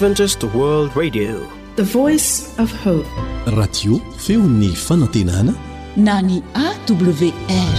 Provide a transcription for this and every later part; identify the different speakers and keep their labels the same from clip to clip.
Speaker 1: Adventist World Radio,
Speaker 2: the voice of hope.
Speaker 3: Radio feony fanantenana
Speaker 4: na ny AWR.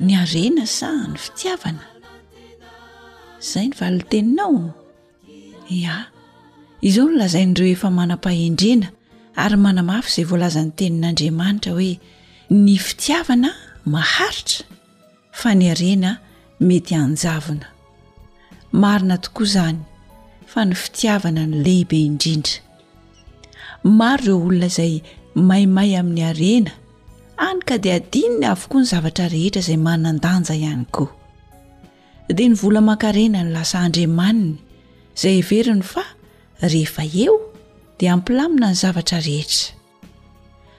Speaker 5: Ny
Speaker 4: harena sa ny fitiavana? Izay ny valinteninao? Ià, izao no lazain'ireo efa manam-pahendrena ary manamafy izay voalazan'ny tenin'Andriamanitra hoe ny fitiavana maharitra fa ny harena mety hanjavona. Marina tokoa izany fa ny fitiavana no lehibe indrindra. Maro ireo olona izay maimay amin'ny harena Hany ka dia adinony avokoa ny zavatra rehetra izay manan-danja ihany koa. Dia ny vola aman-karena no lasa andriamaniny, izay heveriny fa rehefa eo dia hampilamina ny zavatra rehetra.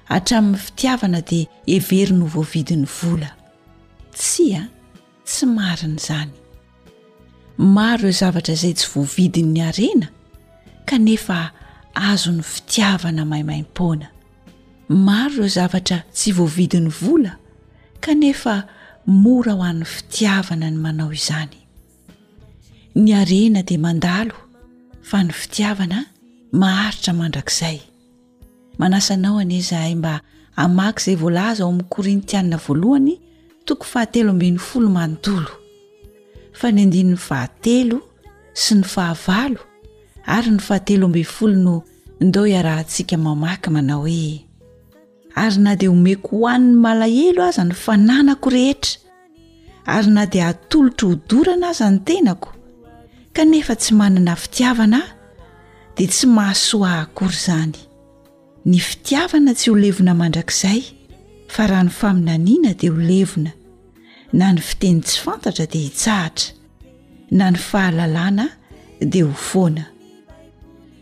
Speaker 4: Hatramin'ny fitiavana dia heveriny ho voavidin'ny vola. Tsia, tsy marina izany. Maro ireo zavatra izay tsy voavidin'ny harena kanefa azon'ny fitiavana maimaim-poana. Maro ireo zavatra tsy voavidin'ny vola kanefa mora ho an'ny fitiavana ny manao izany. Ny harena dia mandalo fa ny fitiavana maharitra mandrakizay. Manasa anao anie izahay mba hamaky izay voalaza ao amin'ny Korintianina voalohany toko fahatelo ambin'ny folo manontolo fa ny andininy fahatelo sy ny fahavalo ary ny fahatelo ambin'ny folo no Ndao iarahantsika mamaky manao hoe Ary na dia omeko ho an'ny malahelo aza ny fananako rehetra ary na dia hatolotro ho dorana aza ny tenako kanefa tsy manana fitiavana aho dia tsy mahasoa ahy akory izany. Ny fitiavana tsy ho levona mandrakizay fa raha ny faminaniana dia ho levona, na ny fiteny tsy fantatra dia hitsahatra, na ny fahalalana dia ho foana.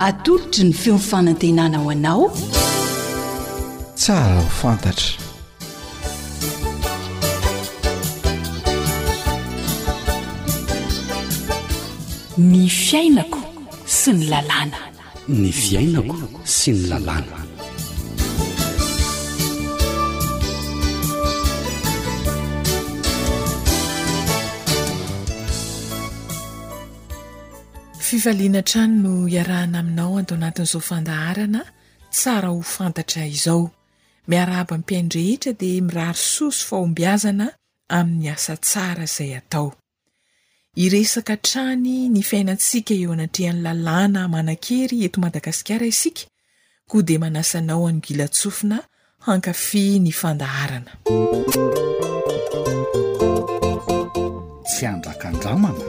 Speaker 4: Atolotry ny feon'ny fanantenana ho anao.
Speaker 6: Tsara ho fantatra.
Speaker 4: Ny fiainako sy ny lalàna.
Speaker 3: ny fiainako sy ny lalàna
Speaker 2: fifaliana hatrany no iarahana aminao anto anatin'izao fandaharana tsara ho fantatra izao miarahaba ny mpiain-drehetra dia mirary soa sy fahombiazana amin'ny asa tsara izay atao Hiresaka hatrany ny fiainantsika eo anatrehan'ny lalàna manan-kery eto Madagasikara isika, koa dia manasa anao hanogilan-tsofina hankafy ny fandaharana.
Speaker 6: Tsy andraka andramana.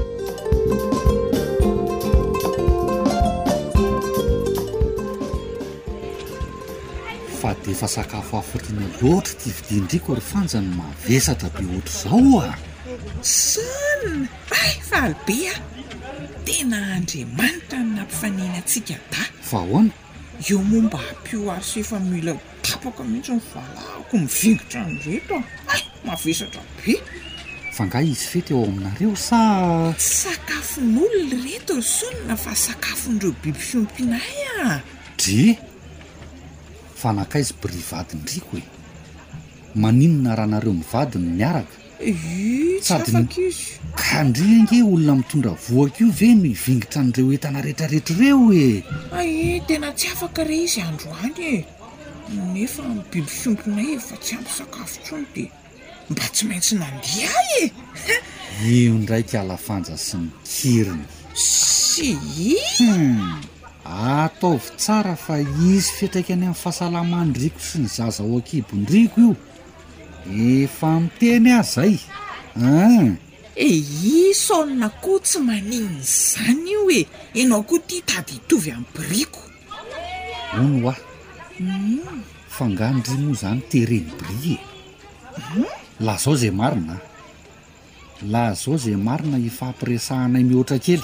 Speaker 6: Fa d'efa sakafo afotiana loatra ity vidian-driako ry Fanja no mavesatra be ohatr'izao a!
Speaker 2: Son! Hay faly be aho! Tena Andriamanitra no nampifaniana antsika da.
Speaker 6: Fa ahoana?
Speaker 2: Io moa mba ampio aho sy efa mila ho tapaka mihitsy ny valahako mivingotra an'ireto a! Hay mavesatra be!
Speaker 6: F'angaha hisy fety ao aminareo sa.
Speaker 2: Tsy sakafon'olona ireto ry Son fa sakafon'ireo biby fiompinay a!
Speaker 6: Dry! Fa nankaiz bry vadin-driko e! Maninona raha nareo mivady
Speaker 2: no miaraka?
Speaker 6: Sady kandry ange olona mitondra vohaka io ve no hivingitra an'ireo entana retraretra ireo e!
Speaker 2: Aie tena tsy afaka re izy androany e! Nefa ny biby fiompinay efa tsy ampy sakafo intsony dia mba tsy maintsy nandeha ahy e!
Speaker 6: Io ndraiky alafanja sy ny kiriny.
Speaker 2: Sy
Speaker 6: hmm. Ataovy tsara fa hisy fiatraikany amin'ny fahasalaman-driako sy ny zaza ao an-kibon-driako io Efa miteny aho zay an!
Speaker 2: E i Saona koa tsy maninona izany io e! Ianao koa tia tady hitovy amin'ny biriako.
Speaker 6: Hono wa. Hum. Fa nga ndry moa izany tereny bry e? Hum. Lazao izay marina a! La zao ze marina ifampiresahanay mihoatra kely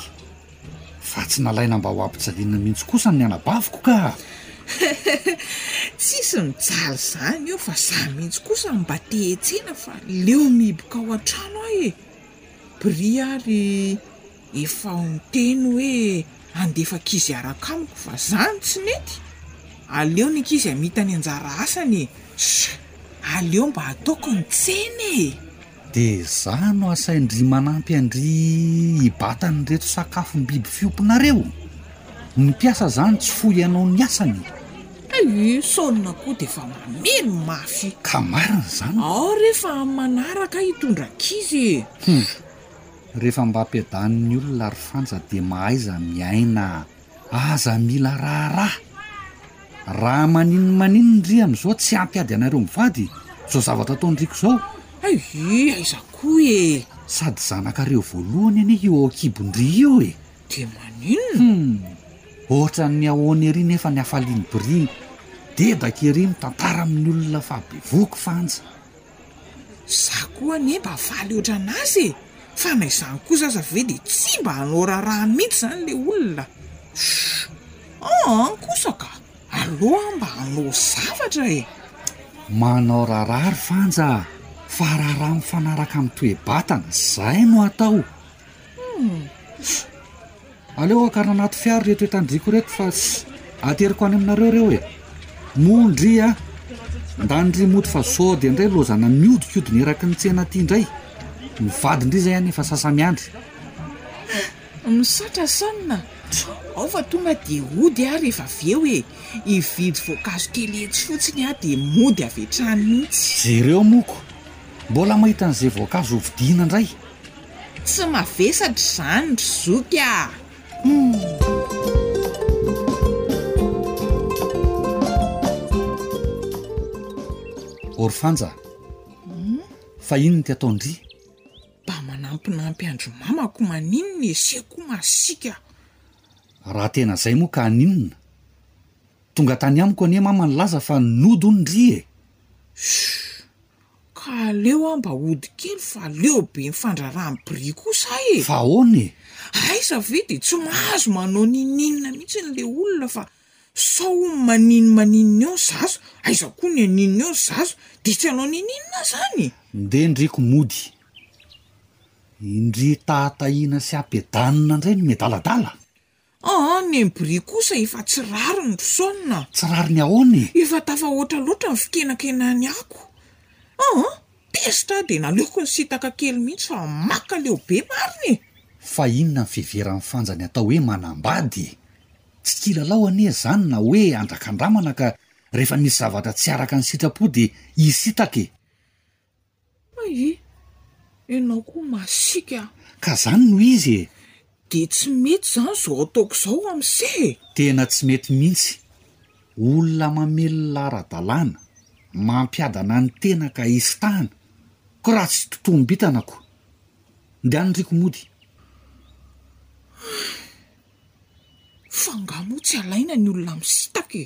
Speaker 6: fa tsy nalaina mba ho ampijaliana mihitsy kosa ny anabaviko ka!
Speaker 2: Tsisy mijaly zany eo fa za mihitsy kosa no mba te hetsena fa leo mihiboka ao antrano aho e! Bry ary efa ho niteny hoe handefa ankizy hiaraka amiko fa za no tsy nety! Aleo ny ankizy hamita ny anjara asany e! Sha! Aleo mba ataoko ny tsena e!
Speaker 6: De za no asain-dry manampy an-dry hibata an'ireto sakafom-biby fiompinareo? Ny mpiasa zany tsy foy anao ny asany?
Speaker 2: Ay, saonina koa de fa mameno mafy.
Speaker 6: Ka marina zany.
Speaker 2: Ao re fa amin'ny manaraka hitondra ankizy e.
Speaker 6: Humm, rehefa mba ampiadaniny olona ry Fanja de mahaiza miaina a. Aza mila raharaha. Raha maninona maninona ry amin'izao tsy ampy ady anareo mivady izao zavatra ataon'i Rico
Speaker 2: izao. Ayy aiza koa e!
Speaker 6: Sady zanakareo voalohany anie io ao an-kibon-dry io e!
Speaker 2: Dia maninona?
Speaker 6: Hum! Ohatran'ny ahoana ery nefa ny hafalian'i Bry iny. Dedaka ery mitantara amin'ny olona fa bevoky fanja.
Speaker 2: Za koa anie mba faly otran'asa e! Fa na izany kosa aza ve dia tsy mba hanao raharaha mihitsy izany ilay olona? Chut! An! Kosa ka! Aleo aho mba hanao zavatra e!
Speaker 6: Manao raharaha ry Fanja a! Fa raharaha mifanaraka amin'ny toe-batana, izay no atao! Humm! Aleo hakarina anaty fiara ireto entandriko ireto fa ateriko any aminareo ireo e! Moa ndry a! Ndany ndry mody fa zao dia ndray lozana miodikodina eraky ny tsena aty ndray! Ny vadin-dry izay anefa sasa-miandry!
Speaker 2: Misaotra Son a! Ao fa tonga dia hody aho rehefa avy eo e! Hividy voankazo kely etsy fotsiny aho dia mody avy hatrany mihitsy!
Speaker 6: Jereo moa ko! Mbola mahita an'izay voankazo hovidiana ndray!
Speaker 2: Tsy mavesatra izany ry zoky a!
Speaker 6: Orfanja a! Fa inona ity ataon-dry?
Speaker 2: Mba manampinampy an-dry mamako maninona e se koa masiaka!
Speaker 6: Raha tena izay moa ka aninona? Tonga tany amiko anie mama nilaza fa nody hono ndry e! Shhh!
Speaker 2: Ka aleo aho mba hody kely fa leo be ny fandrarahany bry kosa aho e!
Speaker 6: Fa ahoana e?
Speaker 2: Aiza ve dia tsy mahazo manao n'ininona mihitsy ny le olona fa sao hono manino manino eo ny zaza, aiza koa ny anino eo ny zaza dia tsy hanao n'ininona aza
Speaker 6: any e! Ndeha ndriko mody. Indry tahatahina sy apedanina ndray no miadaladala.
Speaker 2: Aa ny mbri kosa efa tsy rariny ry son
Speaker 6: a! Tsy rariny ahoana e?
Speaker 2: Efa tafahoatra loatra ny fikenakenan'ny ako aa! Tezitra aho dia naleoko nisintaka kely mihitsy fa makaleo be marina e!
Speaker 6: Fa inona ny fiheveran'ny fanja ny atao hoe manambady e? Tsy kilalao anie izany na hoe andrakandramana ka rehefa misy zavatra tsy araka ny sitrapo dia hisintaka e!
Speaker 2: Aii! Ianao koa masiaka a!
Speaker 6: Ka zany no izy e!
Speaker 2: Dia tsy mety zany zao ataoko zao am se e!
Speaker 6: Tena tsy mety mintsy! Olona mamelona ara-dalàna, mampiadana ny tena ka hisy tahana, ko raha tsy totoam-bitana ko! Ndehaniriko mody!
Speaker 2: Fa nga moa tsy alaina ny olona misitaka e!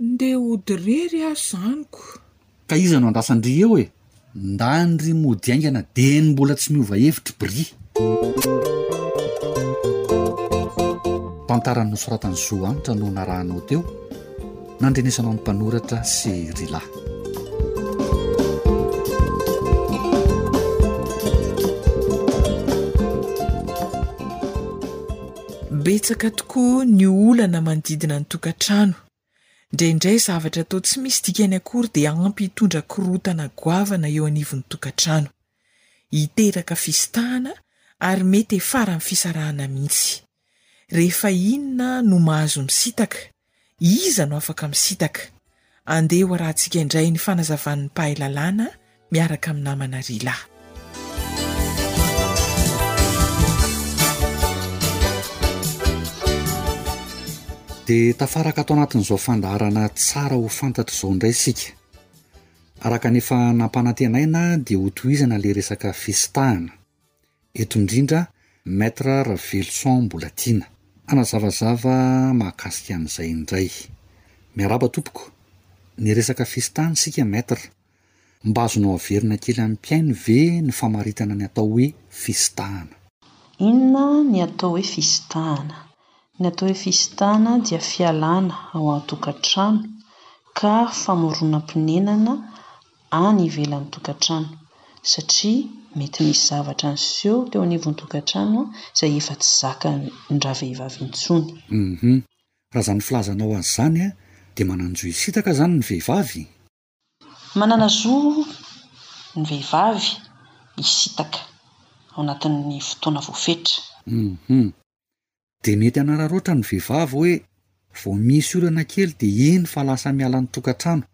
Speaker 2: Ndeha hody rery aho zany ko.
Speaker 6: Ka iza no andrasan-dry eo e? Ndany ry mody haingana dieny mbola tsy miova hevitry bry. Tantara nosoratan'i Zo Hanitra no narahanao teo, nandrenesanao ny mpanoratra sy ry la.
Speaker 2: Betsaka tokoa ny olana manodidina ny tokantrano. Indraindray zavatra toa tsy misy dikany akory dia ampy hitondra korontana goavana eo anivon'ny tokantrano. Hiteraka fisitahana ary mety hiafaran'ny fisarahana mihitsy. Rehefa inona no mahazo misitaka? Iza no afaka misitaka? Andeha hoarahantsika indray ny fanazavan'ny mpahay lalàna miaraka amin'ny namana Rila.
Speaker 6: Dia tafaraka ato anatin'izao fandaharana tsara ho fantatra izao indray isika. Araka ny efa nampanantenaina dia hotohizana ilay resaka fisitahana. Eto indrindra Maître Raveloson Mbolatiana. Hanazavazava mahakasika an'izay indray. Miarahaba tompoko. Niresaka festany isika Maître. Mba azonao averina kely amin'ny mpihaino ve ny famaritana ny atao hoe festahana?
Speaker 7: Inona ny atao hoe festahana? Ny atao hoe festahana dia fialana ao an-tokantrano ka famoronam-ponenana any ivelan'ny tokantrano satria mety nisy zavatra niseho teo anivon'ny tokantrano izay efa tsy zakan-dravehivavy intsony.
Speaker 6: Hum. Raha izany filazanao azy izany dia manan-jo hisintaka izany ny vehivavy?
Speaker 7: Manana zo ny vehivavy hisintaka ao anatin'ny fotoana voafetra.
Speaker 6: Hum. Dia mety hanararaotra ny vehivavy hoe vao misy olana kely dia iny fa lasa miala ny tokantrano,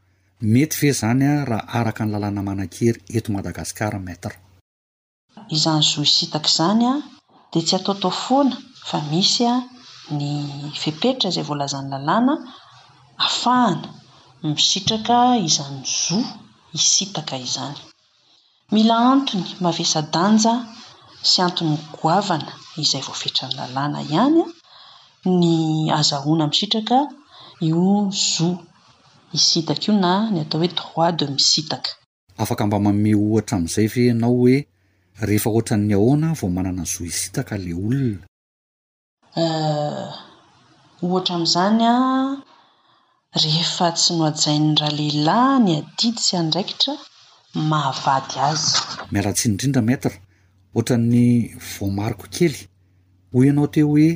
Speaker 6: mety ve izany raha araka ny lalàna manan-kery eto Madagasikara Maître?
Speaker 7: Izany zo hisintaka izany dia tsy ataotao foana fa misy ny fepetra izay voalazan'ny lalàna afahana misitraka izany zo hisintaka izany. Mila antony mavesa-danja sy antony goavana izay voafetran'ny lalàna ihany ny azahoana misitraka io zo hisitaka io na ny atao hoe droit de misitaka.
Speaker 6: Afaka mba manome ohatra amin'izay ve ianao hoe rehefa ohatran'ny ahoana vao manana zo hisitaka ilay olona?
Speaker 7: Ohatra amin'izany, rehefa tsy nohajain'ny ralehilahy ny adidy sy andraikitra mahavady azy.
Speaker 6: Miala tsiny indrindra Maître, ohatran'ny voamariko kely. Hoy ianao teo hoe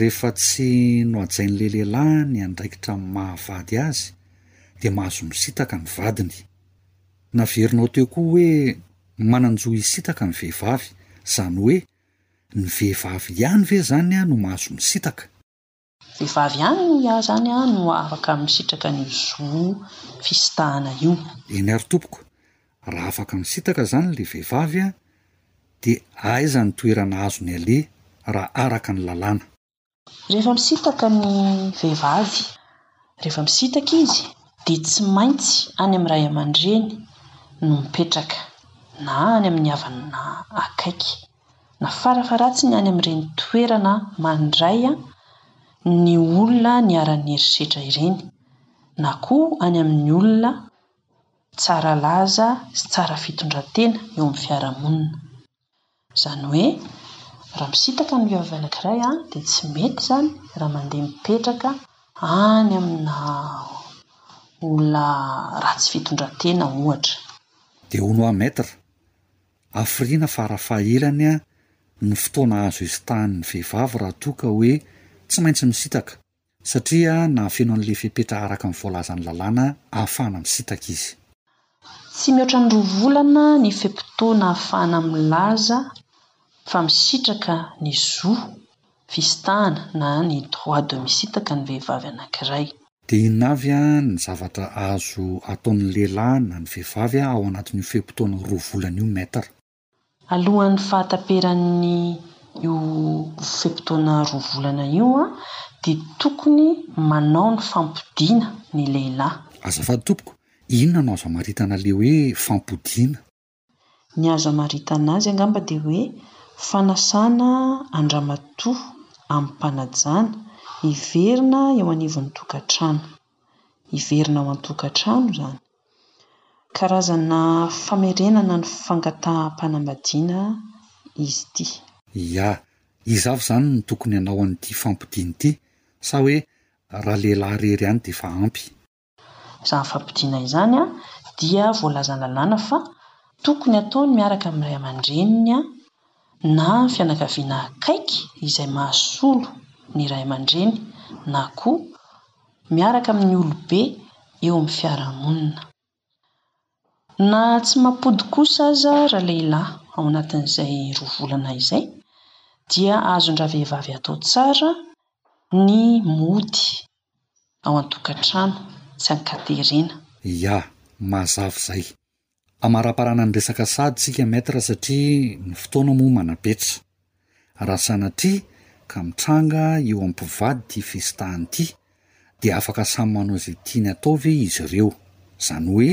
Speaker 6: rehefa tsy nohajain'ilay lehilahy ny andraikitra mahavady azy dia mahazo misitaka ny vadiny. Naverinao teo koa hoe manan-jo hisitaka ny vehivavy, izany hoe Ny vehivavy ihany ve zany no mahazo misitaka?
Speaker 7: Vehivavy ihany no ia zany no afaka misitraka ny zo fisitahana io?
Speaker 6: Eny ary tompoko, raha afaka misitaka zany le vehivavy dia aiza ny toerana azony aleha raha araka ny lalàna?
Speaker 7: Rehefa misintaka ny vehivavy, rehefa misintaka izy dia tsy maintsy any amin'ny ray aman-dreny no mipetraka na any amin'ny havana akaiky na farafaharatsiny any amin'ireny toerana mandray ny olona niharan'ny herisetra ireny na koa any amin'ny olona tsara laza sy tsara fitondran-tena eo amin'ny fiarahamonina. Izany hoe, raha misintaka ny vehivavy anankiray dia tsy mety izany raha mandeha mipetraka any amina olona ratsy fitondran-tena ohatra.
Speaker 6: Dia hono hoa Maître, hafiriana farafahaelany ny fotoana azo isitahan'ny vehivavy raha toa ka hoe tsy maintsy misintaka satria nahafeno an'ilay fepetra araka ny voalazan'ny lalàna ahafahana misitraka izy.
Speaker 7: Tsy mihoatra ny roa volana ny fe-potoana ahafahana milaza fa misitraka ny zo fisitahana na ny droit de misitaka ny vehivavy anankiray.
Speaker 6: Dia inona avy ny zavatra azo ataon'ny lehilahy na ny vehivavy ao anatin'io fe-potoana roa volana io Maître?
Speaker 7: Alohan'ny fahataperan'io fe-potoana roa volana io dia tokony manao ny fampodiana ny lehilahy.
Speaker 6: Azafady tompoko, inona no azo amaritana le hoe fampodiana?
Speaker 7: Ny azo amaritana azy angamba dia hoe fanasana an-dramatoa amim-panajana, hiverina eo anivon'ny tokantrano. Hiverina ao an-tokantrano izany. Karazana famerenana ny fangataham-panambadiana izy ity.
Speaker 6: Ia, iza avy izany no tokony hanao an'ity fampodiana ity? Sa hoe raha lehilahy irery ihany dia efa ampy?
Speaker 7: Izany fampodiana izany dia voalazan'ny lalàna fa tokony ataony miaraka amin'ny ray aman-dreniny na fianakaviana akaiky izay mahasolo ny ray aman-dreny na koa miaraka amin'ny olobe eo amin'ny fiarahamonina. Na tsy mampody kosa aza ralehilahy ao anatin'izay roa volana izay dia azon-dravehivavy atao tsara ny mody ao an-tokantrano, tsy an-katerena.
Speaker 6: Ya, mazava izay. Amaraparana ny resaka sahady tsika Maître satria ny fotoana moa manapetra. Raha sanatria ka mitranga eo amin'ny mpivady ity festahana ity dia afaka samy manao izay tiany atao ve izy ireo? Izany hoe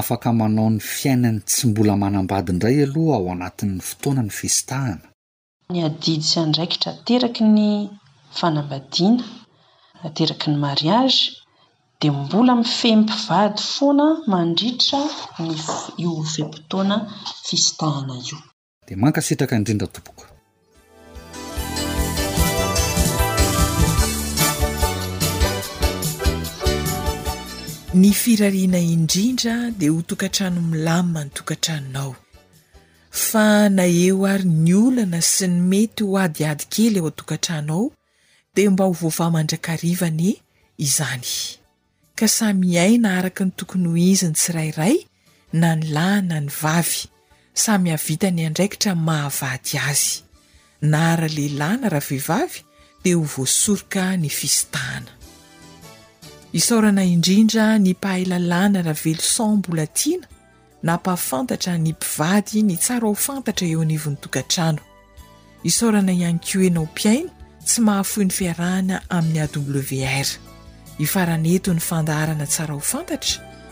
Speaker 6: afaka manao ny fiainany tsy mbola manambady indray aloha ao anatin'ny fotoana ny festahana?
Speaker 7: Ny adidy sy andraikitra ateraky ny fanambadiana, ateraky ny mariage, dia mbola mifehy ny mpivady foana mandritra ny io fe-potoana fisintahana io.
Speaker 6: Dia mankasitraka indrindra tompoko.
Speaker 8: Ny firariana indrindra dia ho tokantrano milamina ny tokantranonao. Fa na eo ary ny olana sy ny mety ho adiady kely ao an-tokantrano ao dia mba ho voavaha mandrakariva anie izany. Ka samy hiaina araka ny tokony ho izy ny tsirairay na ny lahy na ny vavy. Samy hahavita ny andraikitra maha vady azy. na ara-lehilahy na ara-vehivavy dia ho voasoroka ny fisitahana. Isaorana indrindra ny mpahay lalàna Raveloson Mbolatiana nampahafantatra ny mpivady ny tsara ho fantatra eo anivon'ny tokantrano. Isaorana ihany koa ianao mpihaino tsy mahafoy ny fiarahana amin'ny AWR. Hifarana eto ny fandaharana Tsara ho fantatra,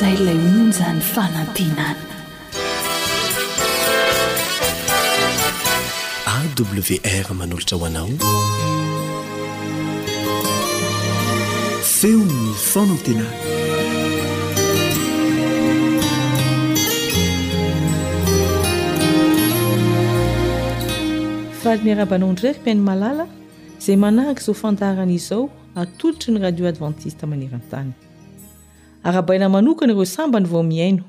Speaker 9: Zay lay onjany fanantenana.
Speaker 3: AWR manolotra ho anao feon'ny fanantenana.
Speaker 10: Faly miarahaba anao indray ry Mpeno Malala izay manahaka izao fandaharana izao atolotry ny Radio Adventiste maneran-tany. Arabaina manokana ireo sambany vao mihaino.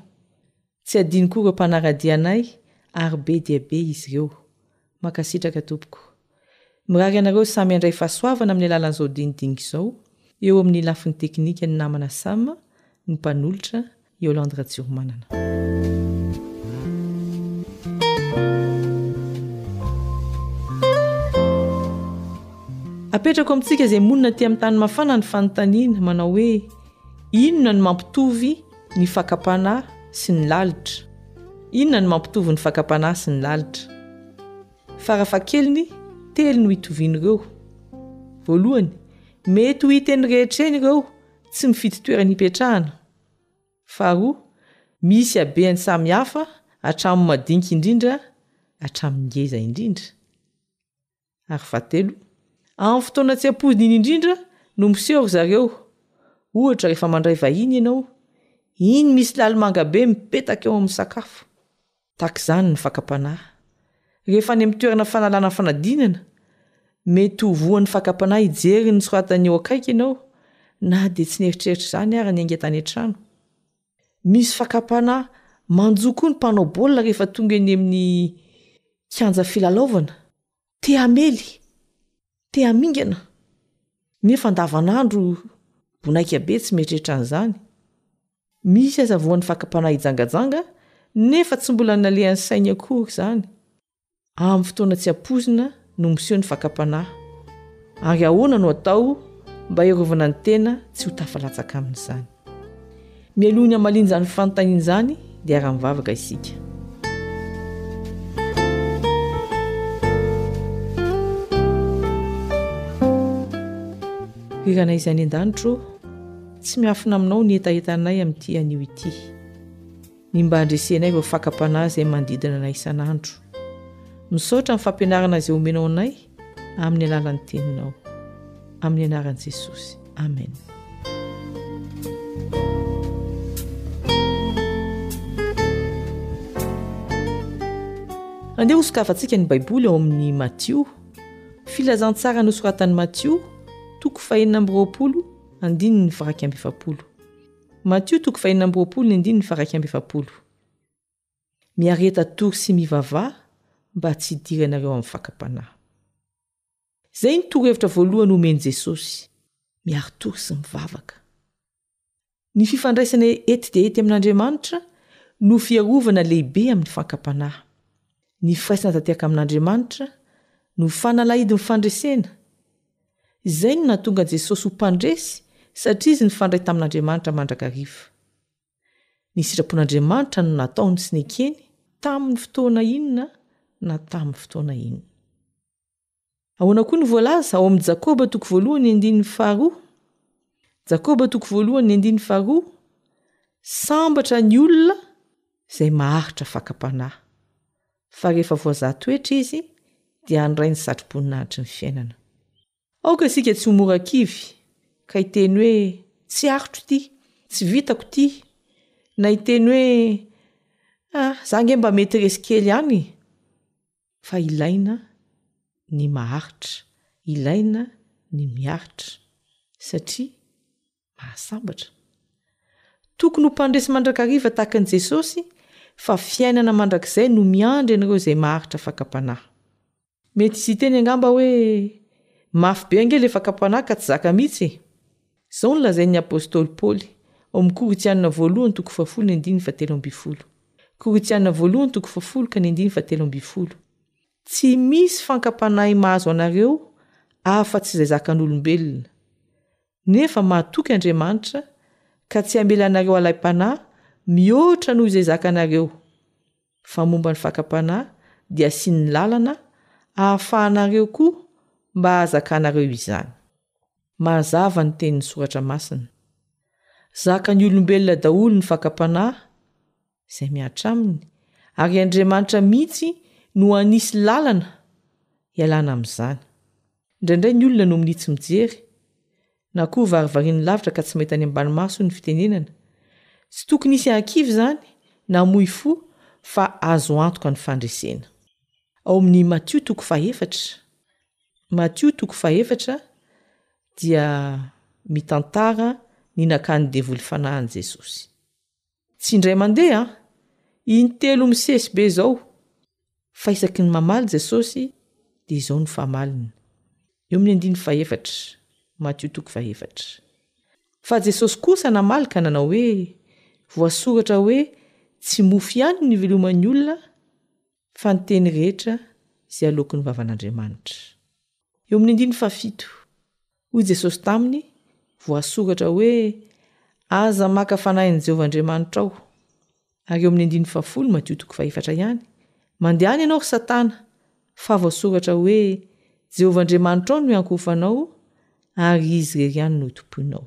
Speaker 10: Tsy adino koa ireo mpanaradia anay ary be dia be izy ireo. Mankasitraka tompoko. Mirary anareo samy handray fahasoavana amin'ny alalan'izao dinidinika izao eo amin'ny lafiny teknika ny namana Sam, ny mpanolotra Yolande Ratsiromanana. Apetrako amintsika izay monina aty amin'ny tany mafana ny fanontaniana manao hoe inona no mampitovy ny fakam-panahy sy ny lalitra. Inona no mampitovy ny fakam-panahy sy ny lalitra? Farafahakeliny, telo no itovian'ireo. Voalohany, mety ho hita eny rehetra eny ireo, tsy mifidy toerana hipetrahana. Faharoa, misy habehany samy hafa, hatramin'ny madinika indrindra hatramin'ny ngeza indrindra. ary fahatelo, amin'ny fotoana tsy ampoizina iny indrindra no miseho ry zareo, ohatra rehefa mandray vahiny ianao, iny misy lalimanga be mipetaka eo amin'ny sakafo. Tahaka izany ny fakam-panahy. Rehefa any amin'ny toerana fanalana fanadinana, mety ho voan'ny fakam-panahy hijery ny soratan'ny eo akaiky ianao, na dia tsy nieritreritra izany ary niainga tany an-trano. Misy fakam-panahy manjo koa ny mpanao baolina rehefa tonga eny amin'ny kianja filalaovana. Te hamely, te hamingana, nefa andavanandro bonaika be tsy mieritreritra an'izany. Misy aza voan'ny fakam-panahy hijangajanga, nefa tsy mbola nalehan'ny sainy akory izany. amin'ny fotoana tsy ampoizina no miseho ny fakam-panahy ary ahoana no atao mba hiarovana ny tena tsy ho tafalatsaka amin'izany mialoha ny hamalin'izany fanontaniana izany dia raha mivavaka isika rirana izay ny an-danitro tsy miafina aminao ny hetahetanay amin'ity anio ity ny mba handresenay ireo fakam-panahy izay manodidina anay isan'andro. Misaotra amin'ny fampianarana izay omenao anay amin'ny alalan'ny teninao. Amin'ny anaran'i Jesosy. Amen. Andeha hosokafantsika ny Baiboly ao amin'ny Matio. Filazantsara nosoratan'i Matio, toko fahenina amby roapolo, andininy viraky amby efapolo. Matio toko faheniina amby roapolo ny andininy faharaika amby efapolo. Miareta tory sy mivavaha mba tsy hidiranareo amin'ny fakam-panahy. Izay ny torohevitra voalohany omen'i Jesosy, miari-tory sy mivavaka. Ny fifandraisana ety dia ety amin'Andriamanitra no fiarovana lehibe amin'ny fakam-panahy. Ny firaisana tanteraka amin'Andriamanitra no fanalahidin'ny fandresena. Izay no nahatonga Jesosy ho mpandresy satria izy nifandray tamin'Andriamanitra mandrakariva. Ny sitrapon'Andriamanitra no nataony sy nekeny tamin'ny fotoana inona na tamin'ny fotoana inona. Ahoana koa no voalaza ao amin'ny Jakoba toko voalohany andininy faharoa? Jakoba toko voalohany andininy faharoa, Sambatra ny olona izay maharitra fakam-panahy. fa rehefa voazaha toetra izy dia handray ny satroboninahitry ny fiainana. Aoka isika tsy ho mora kivy ka hiteny hoe tsy aritro ity, tsy vitako ity, na hiteny hoe ah, za ange mba mety resy kely ihany e! Fa ilaina ny maharitra, ilaina ny miaritra, satria mahasambatra. Tokony ho mpandresy mandrakariva tahaka an'i Jesosy fa fiainana mandrakizay no miandry an'ireo izay maharitra fakam-panahy. Mety hisy hiteny angamba hoe, Mafy be ange ilay fakam-panahy ka tsy zaka mihitsy e! Izao no lazain'ny apostoly Paoly, ao amin'ny Korintiana voalohany toko fahafolo ny andininy fahatelo ambin'ny folo. Korintiana voalohany toko fahafolo ka ny andininy fahatelo ambin'ny folo. Tsy misy fakam-panahy mahazo anareo afa-tsy izay zakan'olombelona. nefa mahatoky Andriamanitra ka tsy hamela anareo halaim-panahy mihoatra noho izay zakanareo, fa momba ny fakam-panahy dia asiany lalana hahafahanareo koa mba hahazakanareo izany. Mazava ny tenin'ny Soratra Masina. Zakan'ny olombelona daholo ny fakam-panahy, izay mihatra aminy, ary Andriamanitra mihitsy no hanisy lalana hialana amin'izany. Indraindray ny olona no minia tsy mijery, na koa varivariny lavitra ka tsy mahita any ambany maso ny fitenenana. Tsy tokony hisy hahakivy izany na hamoy fo fa azo antoka ny fandresena. Ao amin'ny Matio toko fahefatra, Matio toko fahefatra dia mitantara ny nakan'ny devoly fanahin'i Jesosy. Tsy indray mandeha an! Intelo misesy be izao fa isaky ny mamaly Jesosy dia izao no famaliny. Eo amin'ny andiny fahefatra, Matio toko fahefatra. Fa Jesosy kosa namaly ka nanao hoe, voasoratra hoe tsy mofo ihany no niveloman'ny olona fa ny teny rehetra izay aloaky ny vavan'Andriamanitra. Eo amin'ny andininy fahafito, hoy Jesosy taminy, voasoratra hoe, Aza maka fanahin'i Jehovah Andriamanitrao. Ary eo amin'ny andininy fahafolo, Matio toko fahefatra ihany, Mandehana ianao ry Satana, fa voasoratra hoe, Jehovah Andriamanitrao no iankohofanao, ary izy irery ihany no hotompoinao.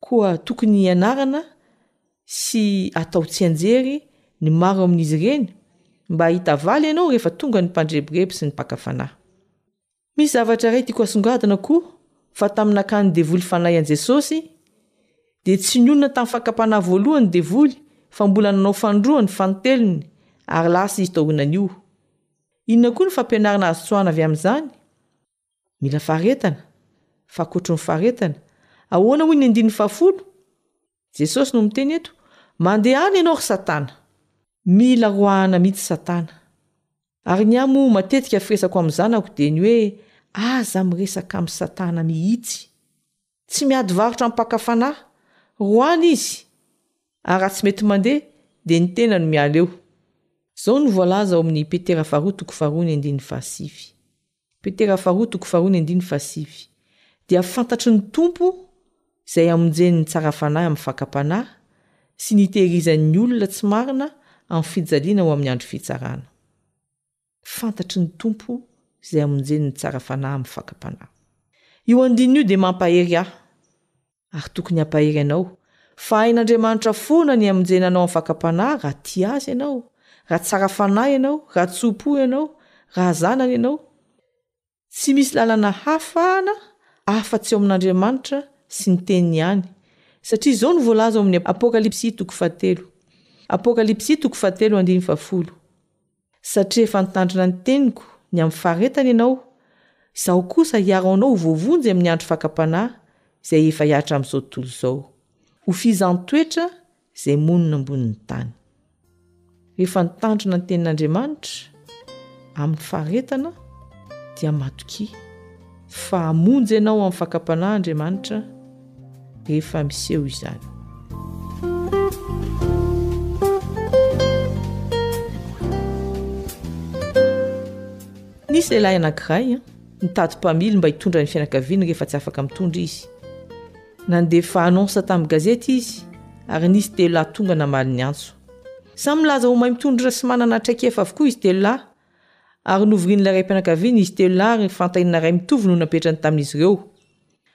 Speaker 10: koa tokony hianarana sy atao tsianjery ny maro amin'izy ireny mba hahita valy ianao rehefa tonga ny mpandrebireby sy ny mpaka fanahy. Misy zavatra iray tiako asongadina koa fa tamin'ny nakan'ny devoly fanahy an'i Jesosy dia tsy nionona tamin'ny fakam-panahy voalohany ny devoly fa mbola nanao fanindroany, fanintelony ary lasa izy taorianan'io. Inona koa ny fampianarana azo tsoahina avy amin'izany? Mila faharetana, fa ankoatry ny faharetana, ahoana hoy ny andininy fahafolo? Jesosy no miteny eto, Mandehana ianao ry Satana! Mila roahana mihitsy Satana. Ary ny ahy moa matetika firesako amin'ny zanako dia ny hoe aza miresaka amin'i Satana mihitsy. Tsy miady varotra mpaka fanahy. Ho any izy, ary raha tsy mety mandeha, dia ny tena no miala eo. Izao no voalaza ao amin'ny Petera faharoa toko faharoa ny andininy fahasivy. Petera faharoa toko faharoa ny andininy fahasivy, Dia fantatry ny Tompo izay amonjeny ny tsara fanahy amin'ny fakam-panahy, sy ny itehirizany ny olona tsy marina amin'ny fijaliana ho amin'ny andro fitsarana. Fantatry ny Tompo izay amonjeny ny tsara fanahy amin'ny fakam-panahy. Io andininy io dia mampahery ahy, ary tokony hampahery anao, fa hain'Andriamanitra foana ny hamonjena anao amin'ny fakam-panahy raha tia Azy ianao, raha tsara fanahy ianao, raha tso-po ianao, raha zanany ianao. Tsy misy lalana hahafahana afa-tsy ao amin'Andriamanitra sy ny Teniny ihany, satria izao no voalaza ao amin'ny Apokalypsy toko fahatelo, Apokalypsy toko fahatelo andininy fahafolo, Satria efa nitandrina ny teniko ny amin'ny faharetana ianao, Izaho kosa hiaro anao ho voavonjy amin'ny andro fakam-panahy izay efa hihatra amin'izao tontolo izao. Ho fihizantoetra izay monina ambonin'ny tany. Rehefa nitandrina ny tenin'Andriamanitra amin'ny faharetana dia matokia fa hamonjy ianao amin'ny fakam-panahy Andriamanitra rehefa miseho izany. Nisy lehilahy anankiray nitady mpamily mba hitondra ny fianakaviany rehefa tsy afaka mitondra izy. Nandefa annonce tamin'ny gazety izy ary nisy telo lahy tonga namaly ny antso. Samy milaza ho mahay mitondra sy manana traikefa avokoa izy telo lahy ary novorian'ilay raim-pianakaviana izy telo lahy ary fantainina ray mitovy no napetrany tamin'izy ireo.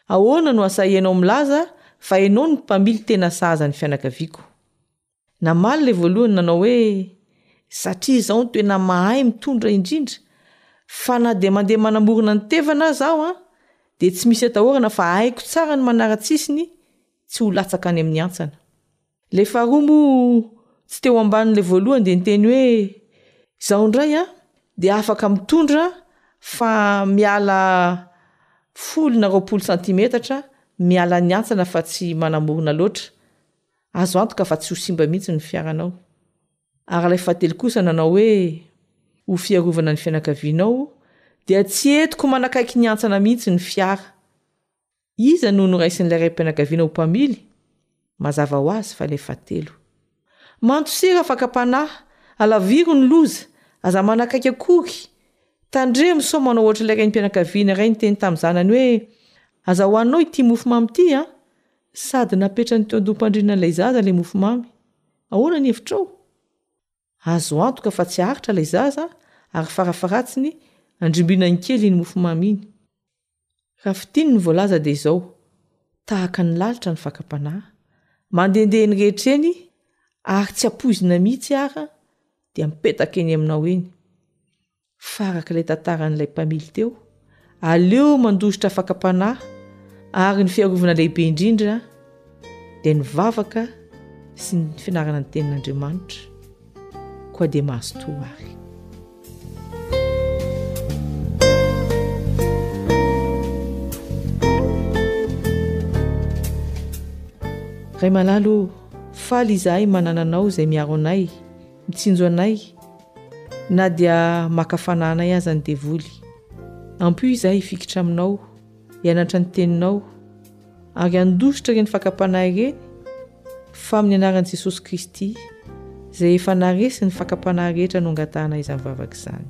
Speaker 10: Ahoana no asahianao milaza fa ianao no mpamily tena sahaza ny fianakaviako? Namaly ilay voalohany nanao hoe, Satria izaho no tena mahay mitondra indrindra, fa na dia mandeha manamorona ny tevana aza aho, dia tsy misy atahorana fa haiko tsara ny manara-tsisiny tsy ho latsaka any amin'ny antsana. Ilay faharoa moa tsy teo ambanin'ilay voalohany dia niteny hoe, Izaho indray an, dia afaka mitondra fa miala folo na roapolo santimetatra miala ny antsana fa tsy manamorona loatra. Azo antoka fa tsy ho simba mihitsy ny fiaranao. Ary ilay fahatelo kosa nanao hoe, Ho fiarovana ny fianakavianao, dia tsy entiko manakaiky ny hantsana mihitsy ny fiara. Iza no noraisin'ilay raim-pianakaviana ho mpamily? Mazava ho azy fa ilay fahatelo. Mandosira fakam-panahy, alaviro ny loza, aza manakaiky akory, tandremo sao manao hoatr'ilay raim-pianakaviana iray niteny tamin'ny zanany hoe, Aza hohaninao ity mofomamy ity an! Sady napetrany teo an-doham-pandriana ilay zaza ilay mofomamy. Ahoana ny hevitrao? Azo antoka fa tsy aritra ilay zaza ary farafaharatsiny andrimbinany kely iny mofomamy iny. Raha fitiny ny voalaza dia izao, tahaka ny lalitra ny fakam-panahy. Mandehandeha eny rehetra eny ary tsy ampoizina mihitsy ary dia mipetaka eny aminao eny. Farak' ilay tantaran' ilay mpamily teo, aleo mandositra fakam-panahy, ary ny fiarovana lehibe indrindra dia ny vavaka sy ny fianarana ny tenin' Andriamanitra, koa dia mazotoa ary. Ray malalo, faly izahay manana anao izay miaro anay, mitsinjo anay, Na dia maka fananay aza ny devoly, ampio izahay hifikitra aminao, hianatra ny teninao, ary handositra ireny fakam-panahy ireny, fa amin'ny anaran'i Jesosy Kristy, izay efa naresy ny fakam-panahy rehetra nongatahanay izany vavaka izany.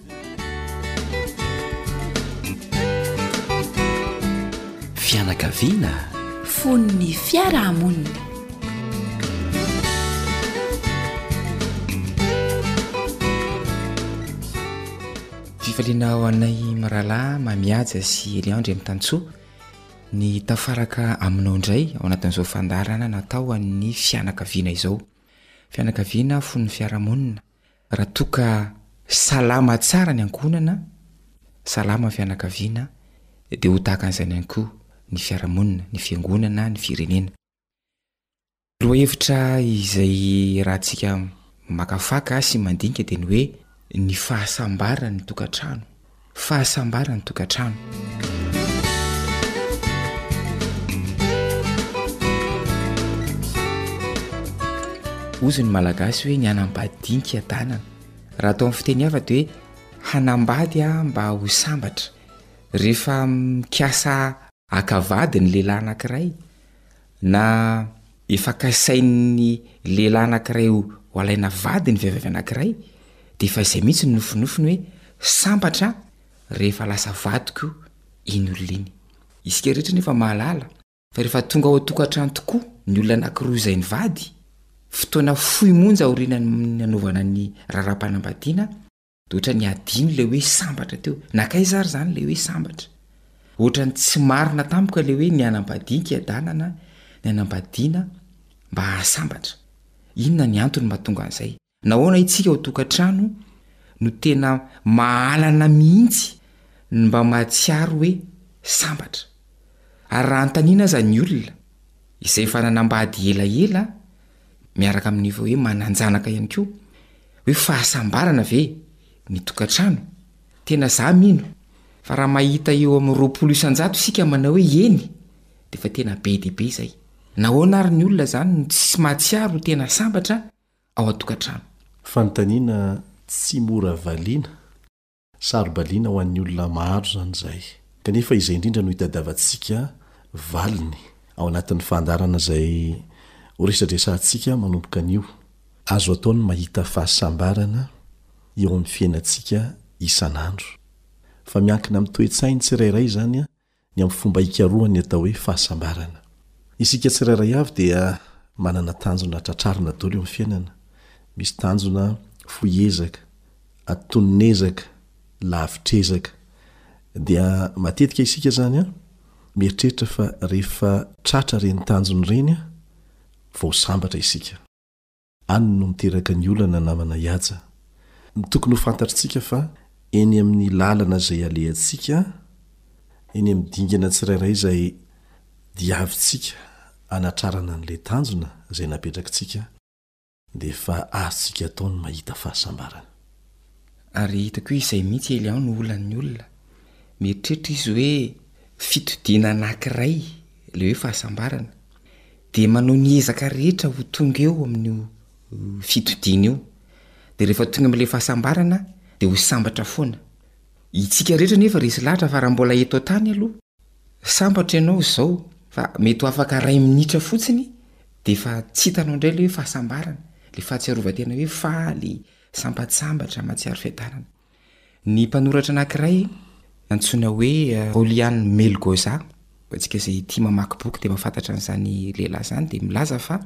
Speaker 3: Fianakaviana,
Speaker 11: fon'ny fiarahamonina.
Speaker 1: Fifaliana ho anay mirahalahy Mamihaja sy Eliandry Amitantsoa ny tafaraka aminao indray ao anatin'izao fandaharana natao an'ny fianakaviana izao. Fianakaviana fon'ny fiarahamonina, Raha toa ka salama tsara ny ankohonana, salama ny fianakaviana, dia ho tahaka an'izany ihany koa ny fiarahamonina, ny fiangonana, ny firenena. Lohahevitra izay rahantsika makafaka sy mandinika dia ny hoe ny fahasambaran'ny tokantrano. fahasambaran'ny tokantrano. Ozy ny malagasy hoe ny hanambady dia ny kiadanana. Raha atao amin'ny fiteny hafa dia hoe hanambady aho mba ho sambatra. Rehefa mikasa Haka vady ny lehilahy anankiray, na efa kasain'ny lehilahy anankiray ho alaina vady ny vehivavy anankiray, dia efa izay mihitsy ny nofinofiny hoe, sambatra rehefa lasa vadiko iny olona iny. Isika rehetra anefa mahalala fa rehefa tonga ao an-tokantrano tokoa ny olona anankiroa izay nivady, fotoana fohy monja aorianan'ny nanaovana ny raharaham-panambadiana, Ohatran'ny hadino ilay hoe sambatra teo. Nankaiza ary izany ilay hoe sambatra? Ohatran'ny tsy marina tamiko ilay hoe nihanam-badin-kiadanana, nihanam-badiana mba hahasambatra. Inona ny antony mahatonga an'izay? Nahoana isika ao an-tokantrano no tena mahalana mihitsy ny mba mahatsiaro hoe sambatra? Ary raha anontaniana aza ny olona izay efa nanambady elaela, miaraka amin'ny efa hoe manan-janaka ihany koa hoe fahasambarana ve ny tokantrano tena za mino fa raha mahita eo amin'ny roapolo isanjato isika manao hoe eny dia fa tena be dia be izay nahoana ary ny olona zany no tsy mahatsiaro tena sambatra ao an-tokantrano
Speaker 12: fanontaniana tsy mora valiana Saro-baliana ho an'ny olona maro izany izay. Kanefa izay indrindra no itadiavantsika valiny ao anatin'ny fandaharana izay horesadresahantsika manomboka anio. Azo atao ny mahita fahasambarana eo amin'ny fiainantsika isan'andro. Fa miankina amin'ny toe-tsain'ny tsirairay izany ny amin'ny fomba ikarohan'ny atao hoe fahasambarana. Isika tsirairay avy dia manana tanjona tratrarina dolo eo amin'ny fiainana. Misy tanjona fohy ezaka, antonon'ezaka, lavitr'ezaka. Dia matetika isika zany an, mieritreritra fa rehefa tratra ireny tanjona ireny an, vao sambatra isika. Any no miteraka ny olana namana Yajha. Tokony ho fantatrtsika fa eny amin'ny lalana izay alehantsika, eny amin'ny dingana tsirairay izay diavintsika anatrarana an'ilay tanjona izay napetrakitsika dia efa azontsika atao ny mahita fahasambarana.
Speaker 1: Ary hitako hoe izay mihitsy ely ao no olan'ny olona. Mieritreritra izy hoe fitodiana anankiray ilay hoe fahasambarana. Dia manao ny ezaka rehetra ho tonga eo amin'io fitodiana io. Dia rehefa tonga amin'ilay fahasambarana dia ho sambatra foana. Itsika rehetra anefa resy lahatra fa raha mbola eto an-tany aloha, sambatra ianao izao fa mety ho afaka iray minitra fotsiny dia efa tsy hitanao indray ilay hoe fahasambarana, ilay fahatsiarovan-tena hoe faly, sambatsambatra, mahatsiaro fiadanana. Ny mpanoratra anankiray antsoina hoe Julian Melgoza, ho antsika izay tia mamaky boky dia mahafantatra an'izany lehilahy izany, dia milaza fa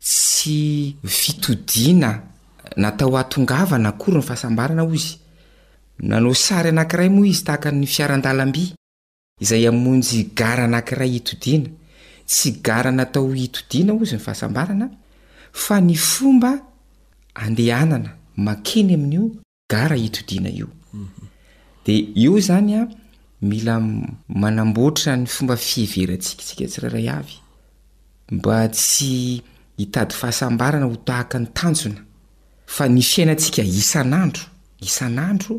Speaker 1: tsy fitodiana natao hahatongavana akory ny fahasambarana hoy izy. Nanao sary anankiray moa izy tahaka ny fiaran-dalamby. izay hamonjy gara anankiray hitodiana, tsy gara natao hitodiana hozy ny fahasambarana fa ny fomba andehanana mankeny amin'io gara hitodiana io. De eo izany a, mila manamboatra ny fomba fiheverantsika isika tsirairay avy mba tsy hitady fahasambarana ho tahaka ny tanjona fa ny fiainantsika isan'andro, isan'andro,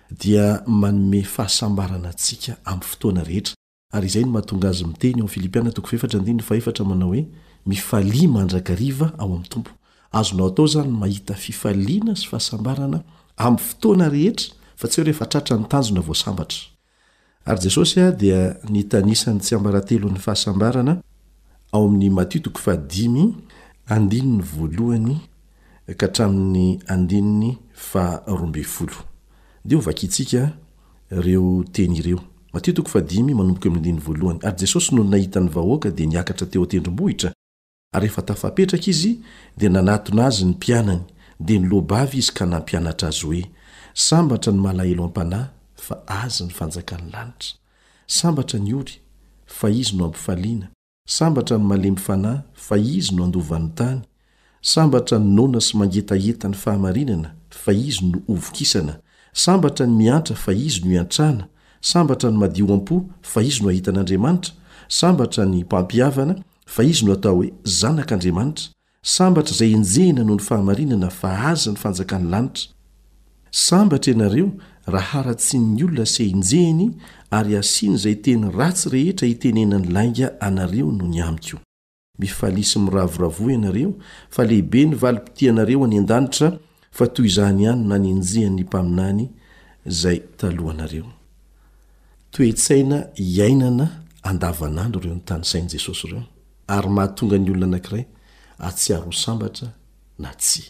Speaker 12: dia manome fahasambarana antsika amin'ny fotoana rehetra, ary izay no mahatonga azy miteny ao amin'ny Filipiana toko fahefatra andininy fahefatra manao hoe, Mifalia mandrakariva ao amin'ny Tompo. Azonao atao izany ny mahita fifaliana sy fahasambarana amin'ny fotoana rehetra, fa tsy hoe rehefa tratra ny tanjona vao sambatra. Ary Jesosy dia nitanisa ny tsiambaratelon'ny fahasambarana ao amin'ny Matio toko fahadimy andininy voalohany ka hatramin'ny andininy faharoa ambin'ny folo. Dia ho vakintsika ireo teny ireo. Matio toko fahadimy manomboka eo amin'ny andininy voalohany, Ary Jesosy nony nahita ny vahoaka dia niakatra teo an-tendrombohitra, Rehefa tafapetraka izy, dia nanatona azy ny mpianany, dia niloa-bava izy ka nampianatra azy hoe, Sambatra ny malahelo am-panahy, fa azy ny fanjakan'ny lanitra. Sambatra ny ory, fa izy no ampifaliana. Sambatra ny malemy fanahy, fa izy no handovan'ny tany. Sambatra ny noana sy mangetaheta ny fahamarinana, fa izy no hovokisana. Sambatra ny miantra, fa izy no hiantrana. Sambatra ny madio am-po, fa izy no hahita an'Andriamanitra. Sambatra ny mpampihavana, Fa izy no atao hoe Zanak' Andriamanitra, sambatra izay enjehina noho ny fahamarinana fa Azy ny fanjakan'ny lanitra. Sambatra ianareo raha haratsian'ny olona sy enjehiny ary hasian'izay teny ratsy rehetra itenenany lainga anareo noho ny Amiko. Mifalia sy miravoravoa ianareo, fa lehibe ny valim-pitianareo any an-danitra fa toy izany ihany no nanenjehan'ny mpaminany izay talohanareo. Toe-tsaina iainana andavanandro ireo notanisain'i Jesosy ireo, ary mahatonga ny olona anankiray hahatsiaro ho sambatra na tsia.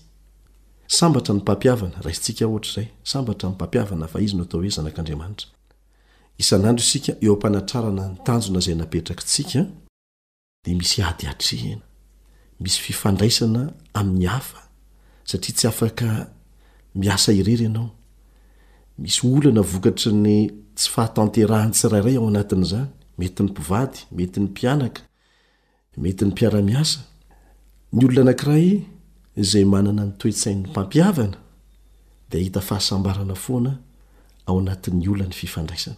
Speaker 12: Sambatra ny mpampihavana, raisintsika hoatr'izay, sambatra ny mpampihavana fa izy no atao hoe zanak'Andriamanitra. Isan'andro isika eo am-panatrarana ny tanjona izay napetrakitsika. dia misy ady atrehina, misy fifandraisana amin'ny hafa satria tsy afaka miasa irery ianao, misy olana vokatry ny tsy fahatanterahan'ny tsirairay ao anatin'izany, mety ny mpivady, mety ny mpianaka, mety ny mpiara-miasa. Ny olona anankiray izay manana ny toe-tsain'ny mpampihavana dia hahita fahasambarana foana ao anatin'ny olan'ny fifandraisana.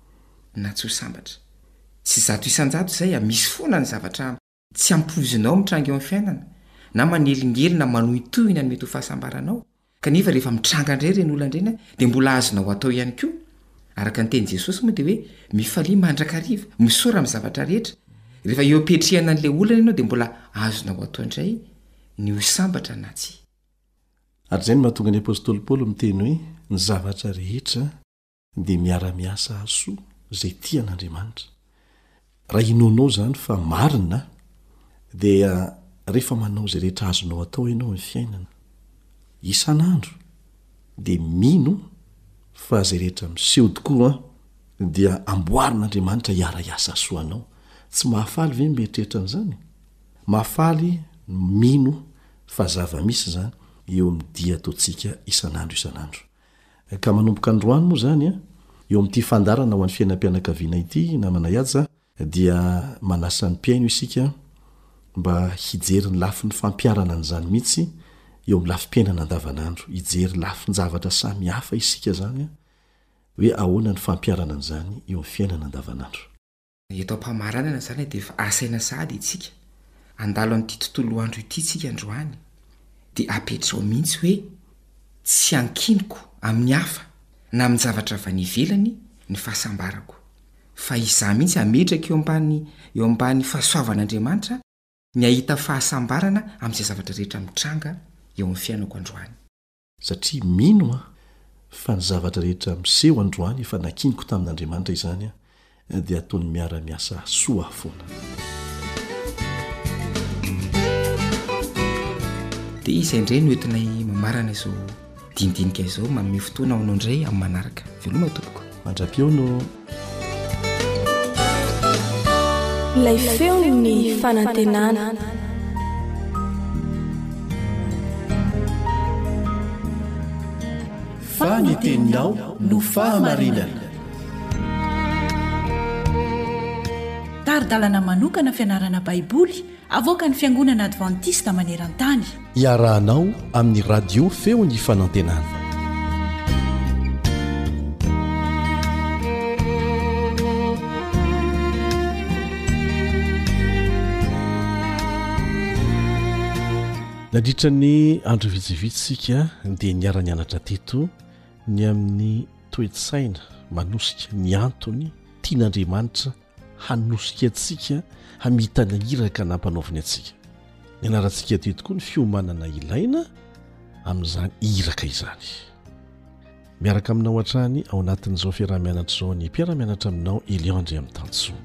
Speaker 1: na tsy ho sambatra. Tsy zato isan-jato izay a! Misy foana ny zavatra tsy ampoizinao mitranga eo amin'ny fiainana, na manelingelina na manohintohina ny mety ho fahasambaranao, kanefa rehefa mitranga indray ireny olana ireny dia mbola azonao atao ihany koa. Araka ny tenin'i Jesosy moa dia hoe, Mifalia mandrakariva, misaora amin'ny zavatra rehetra. Rehefa eo am-piatrehana an'ilay olana ianao dia mbola azonao atao indray ny ho sambatra na tsia.
Speaker 12: Ary izay no mahatonga ny apostoly Paoly miteny hoe, Ny zavatra rehetra. Dia miara-miasa hahasoa izay tian'Andriamanitra. Raha inoanao izany fa marina, dia rehefa manao izay rehetra azonao atao ianao amin'ny fiainana, isan'andro, dia mino fa izay rehetra miseho tokoa dia amboarin'Andriamanitra hiara-hiasa hahasoa anao. Tsy mahafaly ve ny mieritreritra an'izany? Mahafaly ny mino fa zava-misy izany eo amin'ny dia ataontsika isan'andro isan'andro. Ka manomboka androany moa izany, eo amin'ity fandaharana ho an'ny fiainam-pianakaviana ity, namanay Haja, dia manasa ny mpihaino isika mba hijery ny lafiny fampiharana an'izany mihitsy eo amin'ny lafim-piainana andavanandro. Hijery lafin-javatra samy hafa isika izany, hoe ahoana ny fampiharana an'izany eo amin'ny fiainana andavanandro.
Speaker 1: Eto am-pamaranana izany dia efa asaina sahady isika, handalo an'ity tontolo andro ity isika androany, dia apetraho mihitsy hoe tsy ankiniko amin'ny hafa na amin-javatra avy any ivelany ny fahasambarako, fa izaho mihitsy ametraka eo ambany eo ambany fahasoavan'Andriamanitra ny hahita fahasambarana amin'izay zavatra rehetra mitranga eo amin'ny fiainako androany.
Speaker 12: Satria mino aho fa ny zavatra rehetra miseho androany efa nakiniko tamin'Andriamanitra izany dia ataony miara-miasa soa aho foana.
Speaker 1: Dia izay indray no entinay mamarana izao dinidinika izao, manome fotoana ho anao indray amin'ny manaraka. Veloma tompoko.
Speaker 12: Mandra-peo no.
Speaker 13: Ilay feon'ny fanantenana.
Speaker 3: Fa ny teninao no fahamarinana.
Speaker 11: Tari-dalana manokana fianarana Baiboly Avoakan'ny Fiangonana Advantista maneran-tany.
Speaker 3: Iarahanao amin'ny Radio Feon'ny Fanantenana.
Speaker 12: Nandritra ny andro vitsivitsy isika dia niara-nianatra teto ny amin'ny toe-tsaina manosika ny antony tian'Andriamanitra hanosika antsika hamita ny iraka nampanaoviny antsika. Nianarantsika teto koa ny fiomanana ilaina amin'izany iraka izany. Miaraka aminao hatrany ao anatin'izao fiaraha-mianatra izao ny mpiara-mianatra aminao Elion Andriamitansoa.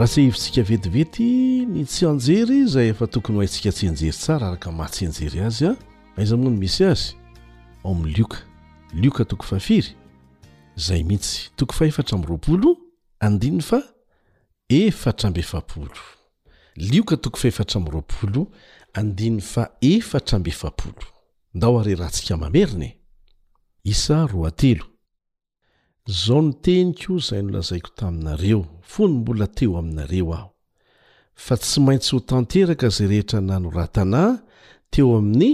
Speaker 12: Raha tsy hevitsika vetivety ny tsianjery izay efa tokony ho haintsika tsianjery tsara araka maha tsianjery azy a. Aiza moa no misy azy? Ao amin'ny Lioka. Lioka toko fahafiry? Izay mihitsy. Toko fahefatra amby roapolo, andininy faha efatra amby efapolo. Lioka toko fahefatra amby roapolo, andininy faha efatra amby efapolo. Ndao harerantsika mamerina e! Isa roa telo. Zao ny teniko izay nolazaiko taminareo, fony mbola teo aminareo aho, fa tsy maintsy ho tanteraka izay rehetra nanoratana teo amin'ny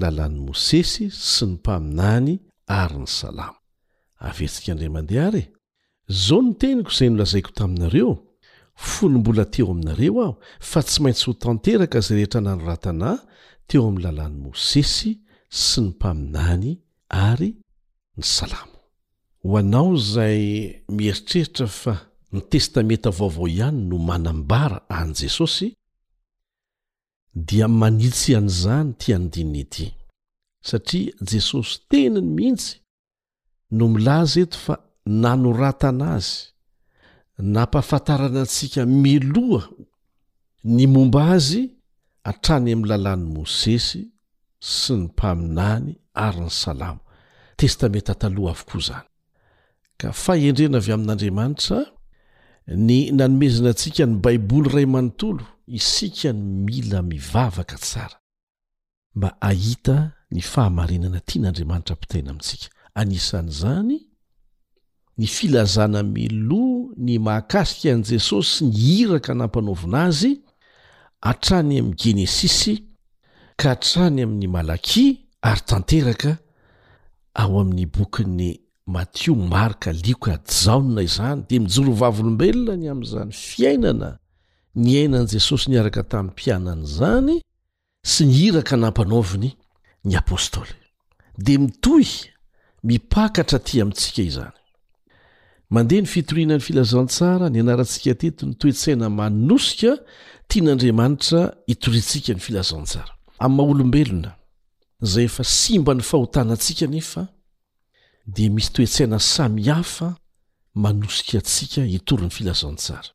Speaker 12: lalàn'i Mosesy sy ny mpaminany ary ny salamo. Avetsika indray mandeha ary e! Zao ny teniko izay nolazaiko taminareo, fony mbola teo aminareo aho, fa tsy maintsy ho tanteraka izay rehetra nanoratana teo amin'ny lalàn'i Mosesy sy ny mpaminany ary ny Salamo. Ho anao izay mieritreritra fa ny Testamenta Vaovao ihany no manambara an'i Jesosy, dia manitsy an'izany ity andininy ity, satria Jesosy teniny mihitsy no milaza eto fa nanoratana azy, nampahafantarana antsika miloha Ny momba azy, hatrany amin'ny lalàn'i Mosesy sy ny mpaminany ary ny salamo, Testamenta Taloha avokoa izany. Ka fahendrena avy amin'Andriamanitra ny nanomezana antsika ny Baiboly iray manontolo, isika no mila mivavaka tsara. mba hahita ny fahamarinana tian'Andriamanitra ampitaina amintsika. Anisan'izany ny filazana miloha ny mahakasika an'i Jesosy sy ny iraka nampanaovina azy hatrany amin'ny Genesisy ka hatrany amin'ny Malakia ary tanteraka ao amin'ny bokin'i Matio, Marka, Lioka, Jaona izany dia mijoro vavolombelona ny amin'izany fiainana niainan'i Jesosy niaraka tamin'ny mpianany izany sy ny iraka nampanaoviny ny apostoly, dia mitohy mipaka hatraty amintsika izany. Mandeha ny fitoriana ny filazantsara, ny anarantsika teto, ny toe-tsaina manosika tian'Andriamanitra hitoriantsika ny filazantsara. Amin'ny maha olombelona izay efa simba ny fahotanantsika anefa, dia misy toe-tsaina samihafa manosika antsika hitory ny filazantsara.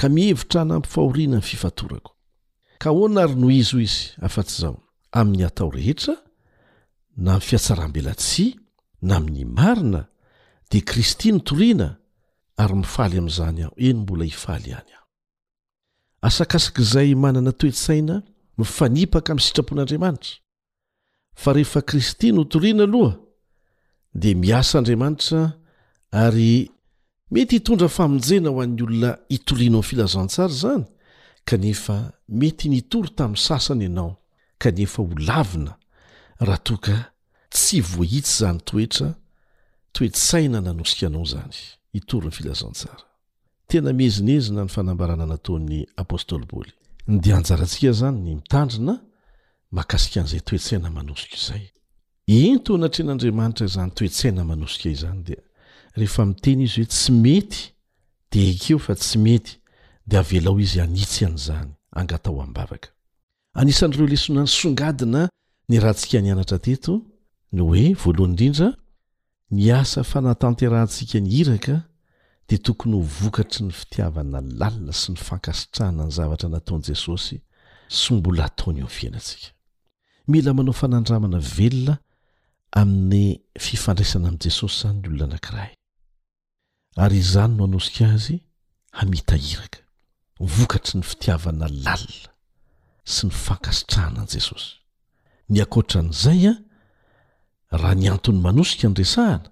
Speaker 12: ka mihevitra hanampy fahoriana ny fifatorako. Ka ahoana ary no izy, hoy izy, afa-tsy izao, amin'ny atao rehetra, na amin'ny fihatsaram-belatsihy, na amin'ny marina, dia Kristy no toriana, ary mifaly amin'izany aho, eny, mbola hifaly ihany aho. Asakasik'izay manana toe-tsaina mifanipaka amin'ny sitrapon'Andriamanitra. Fa rehefa Kristy no toriana aloha, dia miasa Andriamanitra ary mety hitondra famonjena ho an'ny olona itorianao filazantsara izany kanefa mety nitory tamin'ny sasany ianao kanefa ho lavina raha toa ka tsy voahitsy izany toetra, toe-tsaina nanosika anao izany hitory ny filazantsara. Tena miezinezina ny fanambarana nataon'ny apostoly Paoly. Dia anjarantsika izany ny mitandrina mahakasika an'izay toe-tsaina manosika izay. Ento anatrehan'Andriamanitra izany toe-tsaina manosika izany dia rehefa miteny Izy hoe tsy mety dia ekeo fa tsy mety dia avelao Izy hanitsy an'izany, angatao am-bavaka. Anisan'ireo lesona nisongadina niarahantsika nianatra teto ny hoe, voalohany indrindra, ny asa fanatanterahantsika ny iraka dia tokony ho vokatry ny fitiavana lalina sy ny fankasitrahana ny zavatra nataon'i Jesosy sy mbola ataony eo amin'ny fiainantsika. Mila manao fanandramana velona amin'ny fifandraisana amin'i Jesosy izany ny olona anankiray. ary izany no hanosika azy hamita iraka, vokatry ny fitiavana lalina sy ny fankasitrahana an'i Jesosy. Ny ankoatra an'izay, raha ny antony manosika no resahana,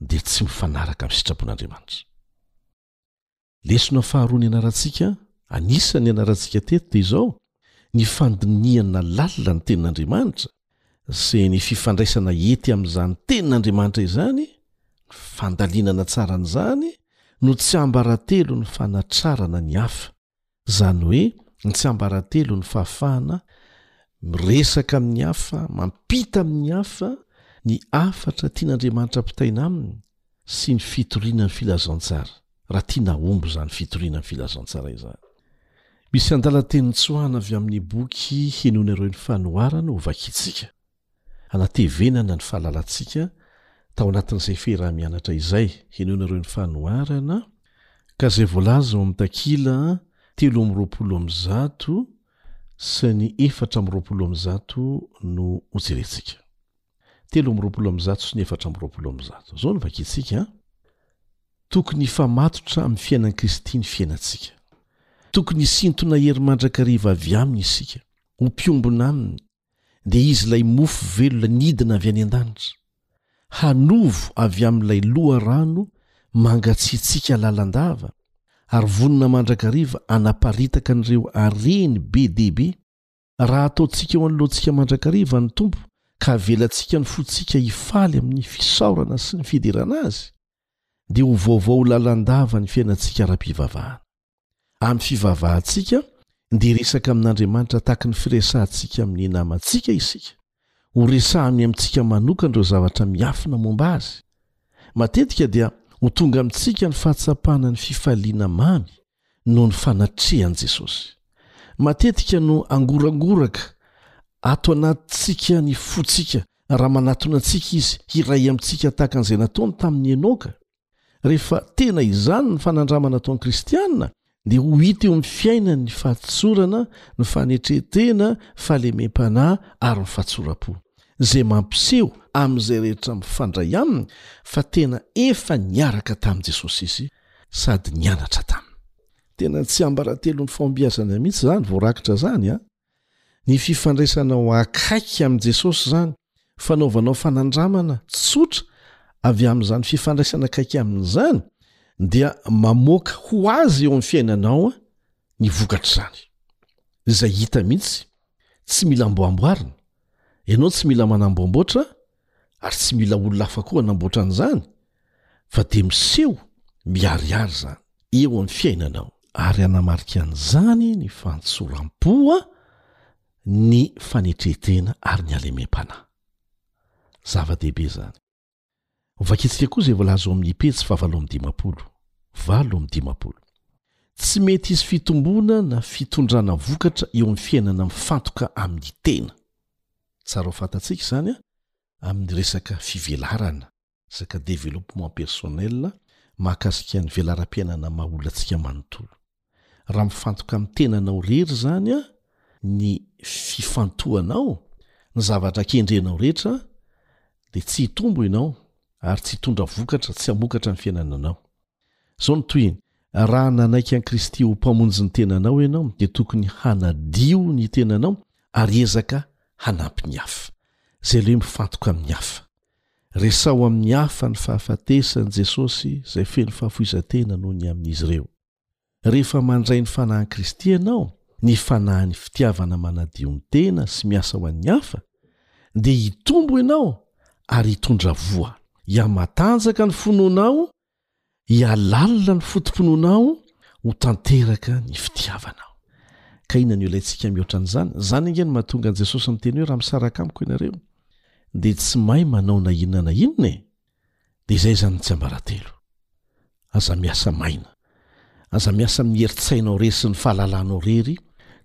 Speaker 12: dia tsy mifanaraka amin'ny sitrapon'Andriamanitra. Lesona faharoa nianarantsika, anisan'ny nianarantsika teto dia izao, ny fandinihana lalina ny tenin'Andriamanitra sy ny fifandraisana hety amin'izany tenin'Andriamanitra izany, ny fandalinana tsara an'izany no tsiambaratelon'ny fanatrarana ny hafa, izany hoe ny tsiambaratelon'ny fahafahana miresaka amin'ny hafa, mampita amin'ny hafa ny hafatra tian'Andriamanitra ampitaina aminy, sy ny fitoriana ny filazantsara, raha tiana hahomby izany fitoriana ny filazantsara izany. Misy andalan-teny nitsoahana avy amin'ny boky Henoina ireo ny fanoharana ho vakintsika. Hanatevenana ny fahalalantsika tao anatin'izay fehiraha-mianatra izay, henoina ireo ny fanoharana, ka izay voalaza ao amin'ny takila telo amby roapolo amby zato sy ny efatra amby roapolo amby zato no hojerentsika. telo amby roapolo amby zato sy ny efatra amby roapolo amby zato. Izao no vakintsika an! Tokony hifamatotra amin'ny fiainan'i Kristy ny fiainantsika. Tokony hisintona hery mandrakariva avy Aminy isika, ho mpiombona Aminy, dia Izy ilay Mofo velona nidina avy any an-danitra, hanovo avy amin'ilay loharano mangatsiatsiaka lalandava, ary vonona mandrakariva hanaparitaka an'ireo hareny be dia be, raha ataontsika eo anoloantsika mandrakariva ny Tompo ka avelantsika ny fontsika hifaly amin'ny fisaorana sy ny fiderana Azy, dia ho vaovao lalandava ny fiainantsika ara-pivavahana. Amin'ny fivavahantsika, dia hiresaka amin'Andriamanitra tahaka ny firesahantsika amin'ny namantsika isika. Ho resahany amintsika manokana ireo zavatra miafina momba azy. Matetika dia ho tonga amintsika ny fahatsapana ny fifaliana mamy noho ny fanatrehan'i Jesosy. Matetika no angorangoraka ato anatintsika ny fontsika raha manatona antsika izy hiray amintsika tahaka an'izay nataony tamin'i Enoka. Rehefa tena izany ny fanandramana ataon'ny kristiana, dia ho hita eo amin'ny fiainany ny fahatsorana, ny fanetren-tena, fahalemem-panahy ary ny fahatsoram-po, izay mampiseho amin'izay rehetra mifandray aminy fa tena efa niaraka tamin'i Jesosy izy sady nianatra taminy. Tena tsiambaratelon'ny fahombiazana mihitsy izany voarakitra izany an! Ny fifandraisanao akaiky amin'i Jesosy izany, fanaovanao fanandramana tsotra avy amin'izany fifandraisana akaiky aminy izany, dia mamoaka ho azy eo amin'ny fiainanao ny vokatr'izany. Izay hita mihitsy, tsy mila amboamboarina. Ianao tsy mila manamboamboatra Ary tsy mila olona hafa koa hanamboatra an'izany fa dia miseho miharihary izany eo amin'ny fiainanao. Ary hanamarika an'izany ny fahantsoram-po, ny fanetren-tena ary ny halemem-panahy. Zava-dehibe izany. Hovakintsika koa izay voalaza ao amin'ny pejy fahavalo amby dimampolo. Valo amby dimampolo. Tsy mety hisy fitomboana na fitondrana vokatra eo amin'ny fiainana mifantoka amin'ny tena. Tsara ho fantatsika izany amin'ny resaka fivelarana, resaka développement personnel mahakasika ny velaram-piainana maha olona antsika manontolo. Raha mifantoka amin'ny tenanao irery izany ny fifantohanao, ny zavatra kendrenao rehetra dia tsy hitombo ianao ary tsy hitondra vokatra, tsy hamokatra ny fiainananao. Izao no tohiny, Raha nanaiky an'i Kristy ho Mpamonjy ny tenanao ianao, dia tokony hanadio ny tenanao ary hiezaka hanampy ny hafa. Izay aloha hoe mifantoka amin'ny hafa. Resaho amin'ny hafa ny fahafatesan'i Jesosy izay feno fahafoizan-tena noho ny amin'izy ireo. Rehefa mandray ny fanahin'i Kristy ianao, ny fanahin'ny fitiavana manadio ny tena sy miasa ho an'ny hafa, dia hitombo ianao ary hitondra voa. Hihamatanjaka ny finoanao, hihalalina ny foto-pinoanao, ho tanteraka ny fitiavanao. Ka inona no ilaintsika mihoatra an'izany? Izany ange no mahatonga an'i Jesosy niteny hoe, Raha misaraka amiko ianareo, dia tsy mahay manao na inona na inona e! dia izay izany ny tsiambaratelo. Aza miasa maina. Aza miasa amin'ny herin-tsainao irery sy ny fahalalanao irery,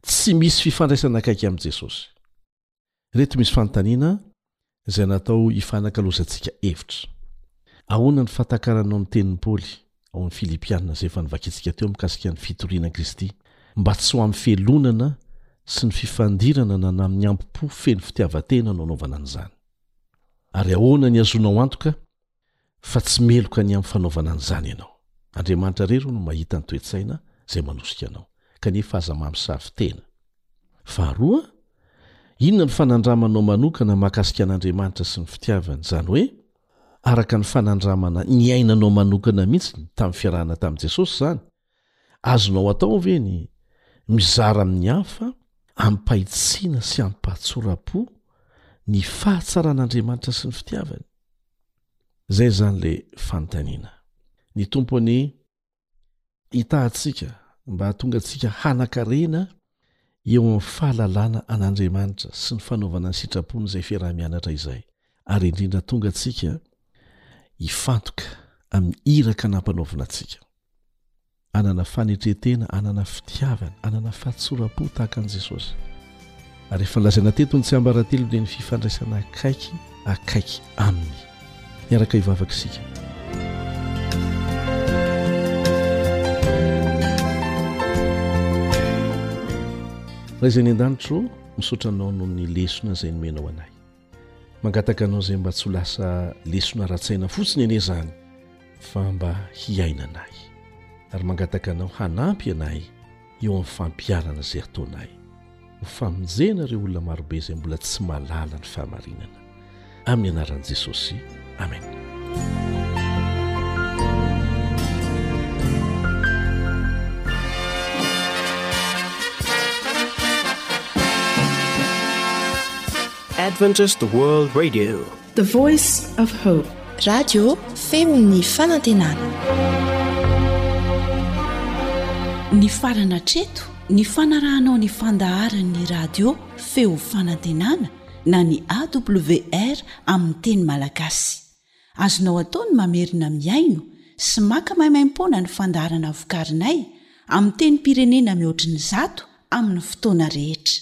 Speaker 12: tsy misy fifandraisana akaiky amin'i Jesosy. Ireto misy fanontaniana izay natao hifanakalozantsika hevitra. Ahoana ny fahatakaranao ny tenin'i Paoly ao amin'ny Filipiana izay efa novakintsika teo mikasika ny fitoriana an'i Kristy mba tsy ho amin'ny fialonana sy ny fifandirana na na amin'ny ampo-po feno fitiavan-tena no anaovana an'izany? Ary ahoana ny ahazoanao antoka fa tsy meloka ny amin'ny fanaovana an'izany ianao? Andriamanitra irery no mahita ny toe-tsaina izay manosika anao, kanefa aza mamosavy tena. Faharoa, inona no fanandramanao manokana mahakasika an'Andriamanitra sy ny fitiavany, izany hoe araka ny fanandramana niainanao manokana mihitsy tamin'ny fiarahana tamin'i Jesosy izany? Azonao atao ve ny mizara amin'ny hafa amim-pahitsiana sy amim-pahatsoram-po ny fahatsaran'Andriamanitra sy ny fitiavany? Izay izany ilay fanontaniana. Ny Tompo anie hitaha antsika mba hahatonga antsika hanan-karena eo amin'ny fahalalana an'Andriamanitra sy ny fanaovana ny sitrapony izay fiaraha-mianatra izay, ary indrindra tonga antsika hifantoka amin'ny iraka nampanaovina antsika. Hanana fanetre-tena, hanana fitiavana, hanana fahatsoram-po tahaka an'i Jesosy. Ary efa lazaina teto ny tsiambaratelon'ireny fifandraisana akaiky akaiky Aminy. Miaraka hivavaka isika. Ray izay ny an-danitro, misaotra anao noho ny lesona izay nomenao anay. Mangataka anao izay mba tsy ho lasa lesona ara-tsaina fotsiny anie izany fa mba hiaina anay. Ary mangataka anao hanampy anay. eo amin'ny fampiharana izay ataonay ho famonjena ireo olona marobe izay mbola tsy mahalala ny fahamarinana. Amin'ny anaran'i Jesosy, amena.
Speaker 14: Adventist World Radio.
Speaker 13: The voice of hope.
Speaker 15: Radio feon'ny fanantenana.
Speaker 4: Nifarana hatreto ny fanarahanao ny fandaharan'ny radio feo fanantenana na ny AWR amin'ny teny malagasy. Azonao atao ny mamerina mihaino sy maka maimaimpoana ny fandaharana vokarinay amin'ny tenim-pirenena mihoatry ny zato amin'ny fotoana rehetra.